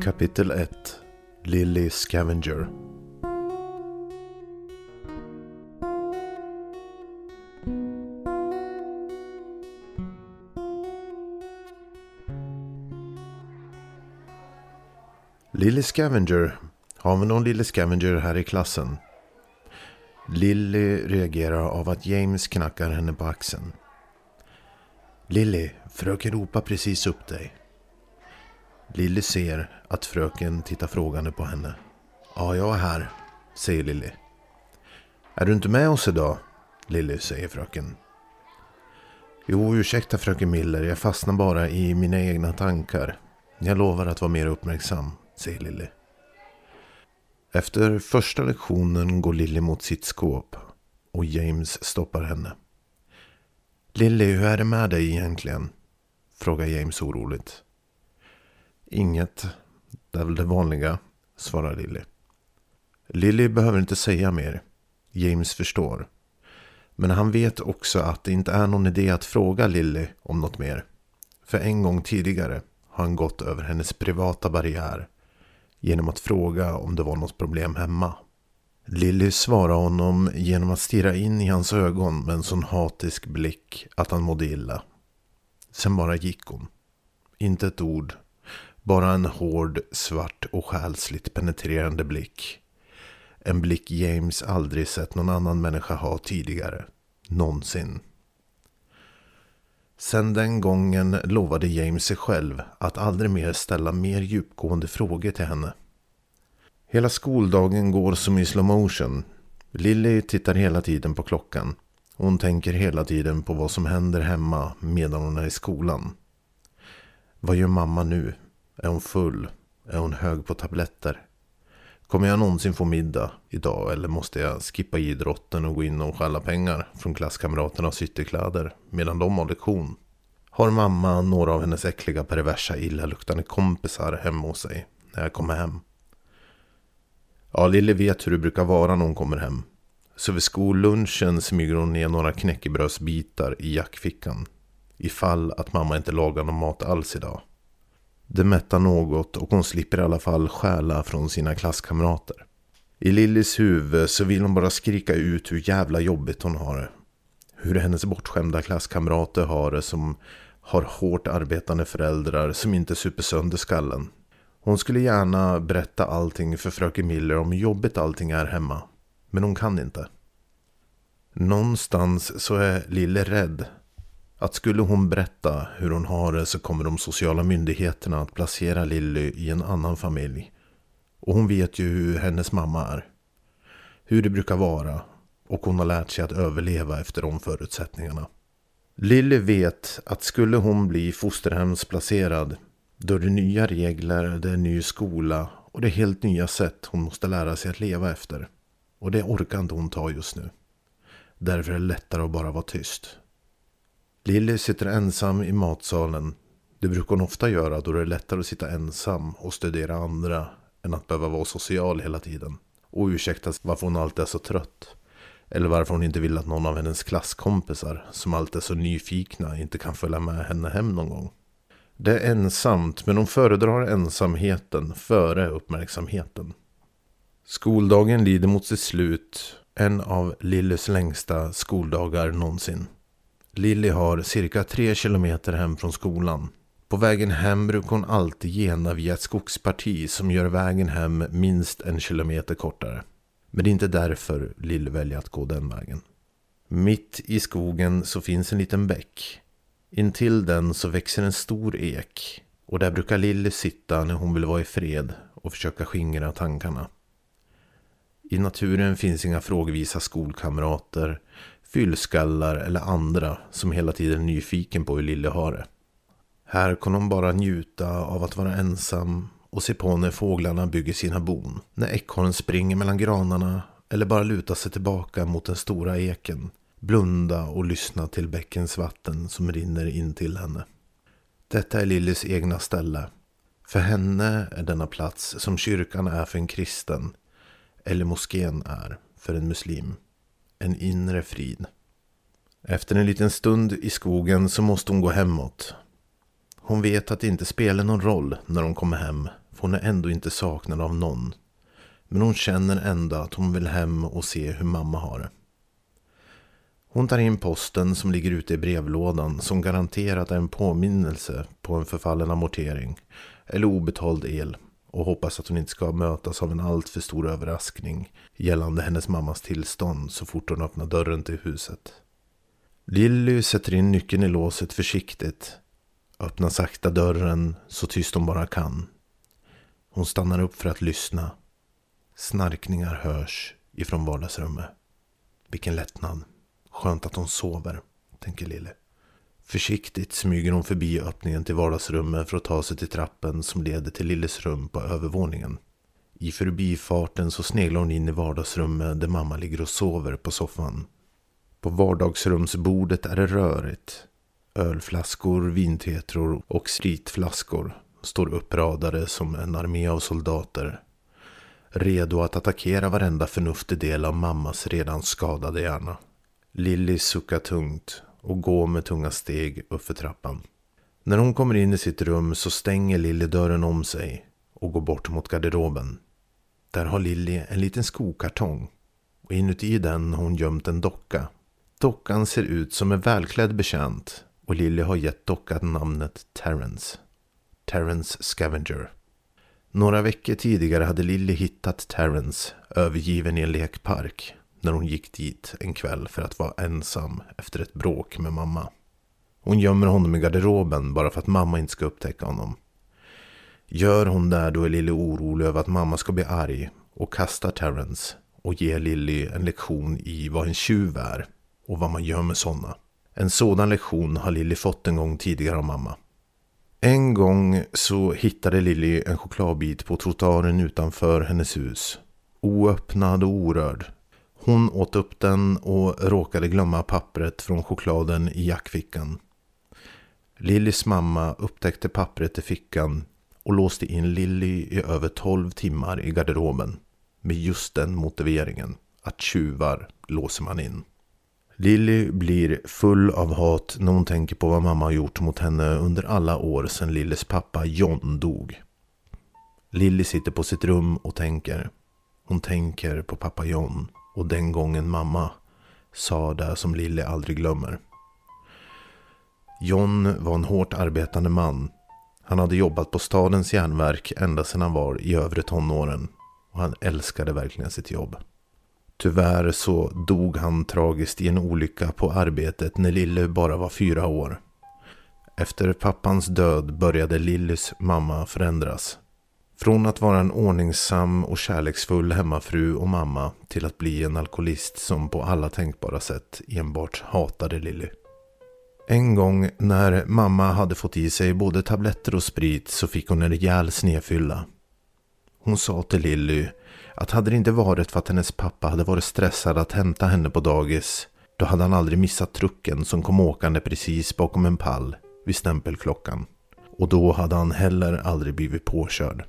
Mm. Kapitel 1 Lily Scavenger Lily Scavenger. Har vi någon Lily Scavenger här i klassen? Lily reagerar av att James knackar henne på axeln. Lily, fröken ropar precis upp dig. Lilly ser att fröken tittar frågande på henne. Ja, jag är här, säger Lilly. Är du inte med oss idag? Lilly, säger fröken. Jo, ursäkta fröken Miller, jag fastnar bara i mina egna tankar. Jag lovar att vara mer uppmärksam, säger Lilly. Efter första lektionen går Lilly mot sitt skåp och James stoppar henne. Lilly, hur är det med dig egentligen? Frågar James oroligt. Inget. Det är väl det vanliga, svarar Lilly. Lilly behöver inte säga mer. James förstår. Men han vet också att det inte är någon idé att fråga Lilly om något mer. För en gång tidigare har han gått över hennes privata barriär genom att fråga om det var något problem hemma. Lilly svarar honom genom att stirra in i hans ögon med en sån hatisk blick att han mådde illa. Sen bara gick hon. Inte ett ord. Bara en hård, svart och själsligt penetrerande blick. En blick James aldrig sett någon annan människa ha tidigare. Någonsin. Sen den gången lovade James sig själv att aldrig mer ställa mer djupgående frågor till henne. Hela skoldagen går som i slow motion. Lily tittar hela tiden på klockan. Hon tänker hela tiden på vad som händer hemma medan hon är i skolan. Vad gör mamma nu? Är hon full? Är hon hög på tabletter? Kommer jag någonsin få middag idag eller måste jag skippa idrotten och gå in och stjäla pengar från klasskamraternas ytterkläder medan de har lektion? Har mamma några av hennes äckliga perversa illaluktande kompisar hemma hos sig när jag kommer hem? Ja, Lille vet hur det brukar vara när hon kommer hem. Så vid skollunchen smyger hon ner några knäckebrödsbitar i jackfickan. Ifall att mamma inte lagar någon mat alls idag. Det mättar något och hon slipper i alla fall stjäla från sina klasskamrater. I Lillys huvud så vill hon bara skrika ut hur jävla jobbigt hon har det. Hur hennes bortskämda klasskamrater har det som har hårt arbetande föräldrar som inte super sönder skallen. Hon skulle gärna berätta allting för fröken Miller om hur jobbigt allting är hemma. Men hon kan inte. Någonstans så är Lille rädd. Att skulle hon berätta hur hon har det så kommer de sociala myndigheterna att placera Lilly i en annan familj. Och hon vet ju hur hennes mamma är. Hur det brukar vara. Och hon har lärt sig att överleva efter de förutsättningarna. Lilly vet att skulle hon bli fosterhemsplacerad då är det nya regler, det är ny skola och det är helt nya sätt hon måste lära sig att leva efter. Och det orkar inte hon ta just nu. Därför är det lättare att bara vara tyst. Lilly sitter ensam i matsalen. Det brukar hon ofta göra då det är lättare att sitta ensam och studera andra än att behöva vara social hela tiden. Och ursäktas varför hon alltid är så trött. Eller varför hon inte vill att någon av hennes klasskompisar som alltid är så nyfikna inte kan följa med henne hem någon gång. Det är ensamt, men hon föredrar ensamheten före uppmärksamheten. Skoldagen lider mot sitt slut. En av Lillys längsta skoldagar någonsin. Lilly har cirka tre kilometer hem från skolan. På vägen hem brukar hon alltid gena via ett skogsparti som gör vägen hem minst en kilometer kortare. Men det är inte därför Lilly väljer att gå den vägen. Mitt i skogen så finns en liten bäck. Intill den så växer en stor ek och där brukar Lilly sitta när hon vill vara i fred och försöka skingra tankarna. I naturen finns inga frågvisa skolkamrater, fyllskallar eller andra som hela tiden är nyfiken på hur Lilly har det. Här kan hon bara njuta av att vara ensam och se på när fåglarna bygger sina bon. När ekorren springer mellan granarna eller bara luta sig tillbaka mot den stora eken blunda och lyssna till bäckens vatten som rinner in till henne. Detta är Lillys egna ställe. För henne är denna plats som kyrkan är för en kristen eller moskén är för en muslim. En inre frid. Efter en liten stund i skogen så måste hon gå hemåt. Hon vet att det inte spelar någon roll när hon kommer hem för hon är ändå inte saknad av någon. Men hon känner ändå att hon vill hem och se hur mamma har det. Hon tar in posten som ligger ute i brevlådan som garanterat är en påminnelse på en förfallen amortering eller obetald el och hoppas att hon inte ska mötas av en alltför stor överraskning gällande hennes mammas tillstånd så fort hon öppnar dörren till huset. Lilly sätter in nyckeln i låset försiktigt, öppnar sakta dörren så tyst hon bara kan. Hon stannar upp för att lyssna. Snarkningar hörs ifrån vardagsrummet. Vilken lättnad. Skönt att hon sover, tänker Lille. Försiktigt smyger hon förbi öppningen till vardagsrummet för att ta sig till trappen som leder till Lilles rum på övervåningen. I förbifarten så sneglar hon in i vardagsrummet där mamma ligger och sover på soffan. På vardagsrumsbordet är det rörigt. Ölflaskor, vintetror och spritflaskor står uppradade som en armé av soldater. Redo att attackera varenda förnuftig del av mammas redan skadade hjärna. Lilly suckar tungt och går med tunga steg uppför trappan. När hon kommer in i sitt rum så stänger Lilly dörren om sig och går bort mot garderoben. Där har Lilly en liten skokartong och inuti den har hon gömt en docka. Dockan ser ut som en välklädd betjänt och Lilly har gett dockan namnet Terrence. Terrence Scavenger. Några veckor tidigare hade Lilly hittat Terrence övergiven i en lekpark när hon gick dit en kväll för att vara ensam efter ett bråk med mamma. Hon gömmer honom i garderoben bara för att mamma inte ska upptäcka honom. Gör hon det då är Lilly orolig över att mamma ska bli arg och kastar Terrence och ger Lilly en lektion i vad en tjuv är och vad man gör med sådana. En sådan lektion har Lilly fått en gång tidigare av mamma. En gång så hittade Lilly en chokladbit på trottoaren utanför hennes hus. Oöppnad och orörd hon åt upp den och råkade glömma pappret från chokladen i jackfickan. Lillys mamma upptäckte pappret i fickan och låste in Lilly i över 12 timmar i garderoben. Med just den motiveringen. Att tjuvar låser man in. Lilly blir full av hat när hon tänker på vad mamma har gjort mot henne under alla år sedan Lillys pappa John dog. Lilly sitter på sitt rum och tänker. Hon tänker på pappa John och den gången mamma sa det som Lille aldrig glömmer. John var en hårt arbetande man. Han hade jobbat på stadens järnverk ända sedan han var i övre tonåren. Och han älskade verkligen sitt jobb. Tyvärr så dog han tragiskt i en olycka på arbetet när Lille bara var fyra år. Efter pappans död började Lillys mamma förändras. Från att vara en ordningsam och kärleksfull hemmafru och mamma till att bli en alkoholist som på alla tänkbara sätt enbart hatade Lilly. En gång när mamma hade fått i sig både tabletter och sprit så fick hon en rejäl snefylla. Hon sa till Lilly att hade det inte varit för att hennes pappa hade varit stressad att hämta henne på dagis då hade han aldrig missat trucken som kom åkande precis bakom en pall vid stämpelklockan. Och då hade han heller aldrig blivit påkörd.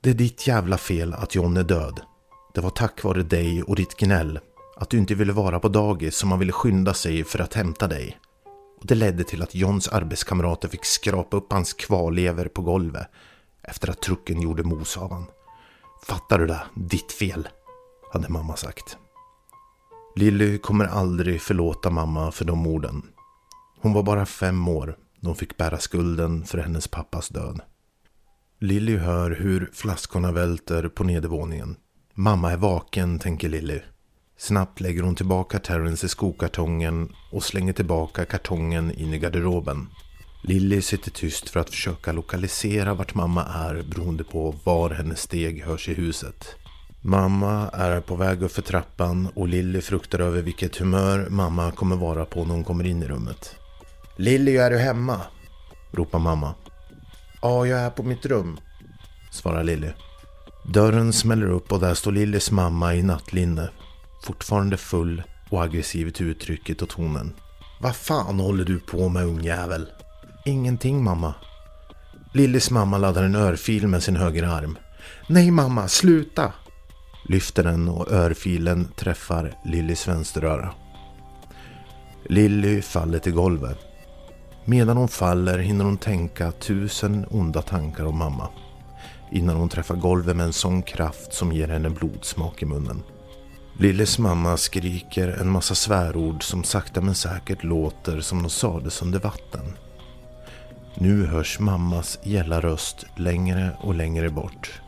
Det är ditt jävla fel att John är död. Det var tack vare dig och ditt gnäll. Att du inte ville vara på dagis som man ville skynda sig för att hämta dig. Och det ledde till att Johns arbetskamrater fick skrapa upp hans kvarlever på golvet efter att trucken gjorde mos av han. Fattar du det? Ditt fel, hade mamma sagt. Lilly kommer aldrig förlåta mamma för de orden. Hon var bara fem år när hon fick bära skulden för hennes pappas död. Lilly hör hur flaskorna välter på nedervåningen. Mamma är vaken, tänker Lilly. Snabbt lägger hon tillbaka Terrence i skokartongen och slänger tillbaka kartongen in i garderoben. Lilly sitter tyst för att försöka lokalisera vart mamma är beroende på var hennes steg hörs i huset. Mamma är på väg upp för trappan och Lilly fruktar över vilket humör mamma kommer vara på när hon kommer in i rummet. Lilly, är du hemma? ropar mamma. Ja, jag är på mitt rum, svarar Lilly. Dörren smäller upp och där står Lillys mamma i nattlinne. Fortfarande full och aggressiv till uttrycket och tonen. Vad fan håller du på med ungjävel? Ingenting mamma. Lillys mamma laddar en örfil med sin högerarm. Nej mamma, sluta! Lyfter den och örfilen träffar Lillys vänsteröra. Lilly faller till golvet. Medan hon faller hinner hon tänka tusen onda tankar om mamma. innan hon träffar golvet med en sån kraft som ger henne blodsmak i munnen. Lilles mamma skriker en massa svärord som sakta men säkert låter som de sades under vatten. Nu hörs mammas gälla röst längre och längre bort.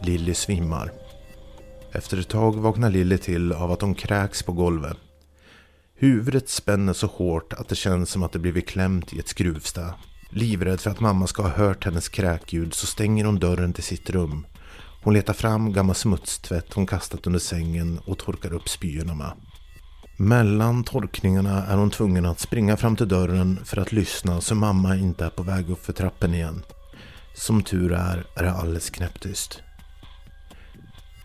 Lilly svimmar. Efter ett tag vaknar Lilly till av att hon kräks på golvet. Huvudet spänner så hårt att det känns som att det blivit klämt i ett skruvstäd. Livrädd för att mamma ska ha hört hennes kräkljud så stänger hon dörren till sitt rum. Hon letar fram gammal smutstvätt hon kastat under sängen och torkar upp spyorna med. Mellan torkningarna är hon tvungen att springa fram till dörren för att lyssna så mamma inte är på väg upp för trappen igen. Som tur är, är det alldeles knäpptyst.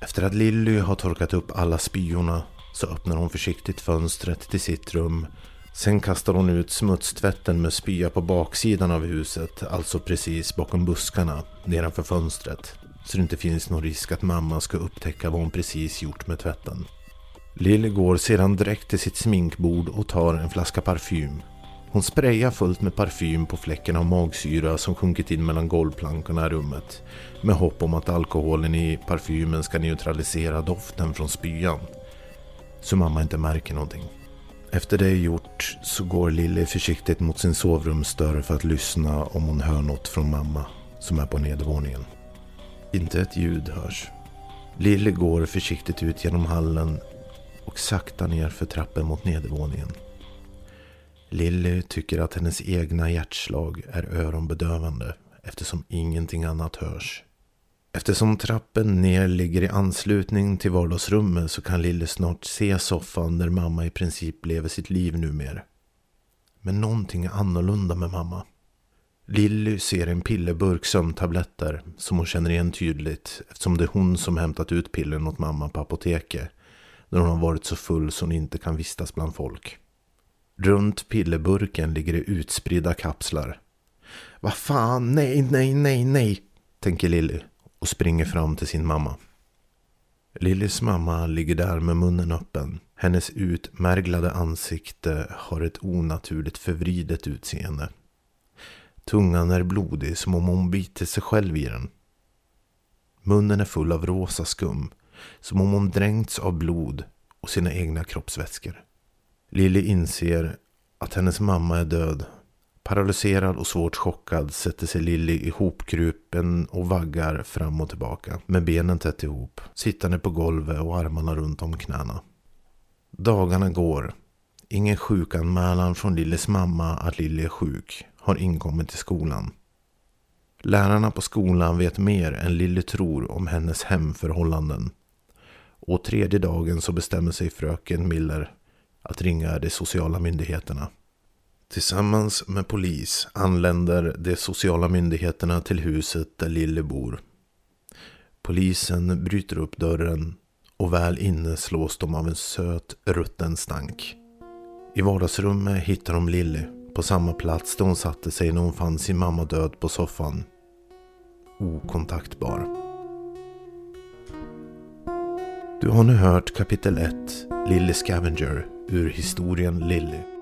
Efter att Lilly har torkat upp alla spyorna så öppnar hon försiktigt fönstret till sitt rum. Sen kastar hon ut smutstvätten med spya på baksidan av huset, alltså precis bakom buskarna nedanför fönstret. Så det inte finns någon risk att mamma ska upptäcka vad hon precis gjort med tvätten. Lill går sedan direkt till sitt sminkbord och tar en flaska parfym. Hon sprayar fullt med parfym på fläcken av magsyra som sjunkit in mellan golvplankorna i rummet. Med hopp om att alkoholen i parfymen ska neutralisera doften från spyan. Så mamma inte märker någonting. Efter det är gjort så går Lilly försiktigt mot sin sovrumsdörr för att lyssna om hon hör något från mamma som är på nedervåningen. Inte ett ljud hörs. Lilly går försiktigt ut genom hallen och sakta ner för trappen mot nedervåningen. Lilly tycker att hennes egna hjärtslag är öronbedövande eftersom ingenting annat hörs. Eftersom trappen ner ligger i anslutning till vardagsrummet så kan Lilly snart se soffan där mamma i princip lever sitt liv numera. Men någonting är annorlunda med mamma. Lilly ser en pillerburk sömntabletter som hon känner igen tydligt eftersom det är hon som hämtat ut pillren åt mamma på apoteket när hon har varit så full så hon inte kan vistas bland folk. Runt pillerburken ligger det utspridda kapslar. Vad fan, nej, nej, nej, nej, tänker Lilly och springer fram till sin mamma. Lillys mamma ligger där med munnen öppen. Hennes utmärglade ansikte har ett onaturligt förvridet utseende. Tungan är blodig som om hon biter sig själv i den. Munnen är full av rosa skum som om hon dränkts av blod och sina egna kroppsvätskor. Lilly inser att hennes mamma är död. Paralyserad och svårt chockad sätter sig Lilly ihopkrupen och vaggar fram och tillbaka med benen tätt ihop, sittande på golvet och armarna runt om knäna. Dagarna går. Ingen sjukanmälan från Lillys mamma att Lilly är sjuk har inkommit till skolan. Lärarna på skolan vet mer än Lilly tror om hennes hemförhållanden och tredje dagen så bestämmer sig fröken Miller att ringa de sociala myndigheterna. Tillsammans med polis anländer de sociala myndigheterna till huset där Lille bor. Polisen bryter upp dörren och väl inne slås de av en söt rutten stank. I vardagsrummet hittar de Lilly på samma plats där hon satte sig när hon fann sin mamma död på soffan. Okontaktbar. Du har nu hört kapitel 1, Lille Scavenger, ur historien Lilly.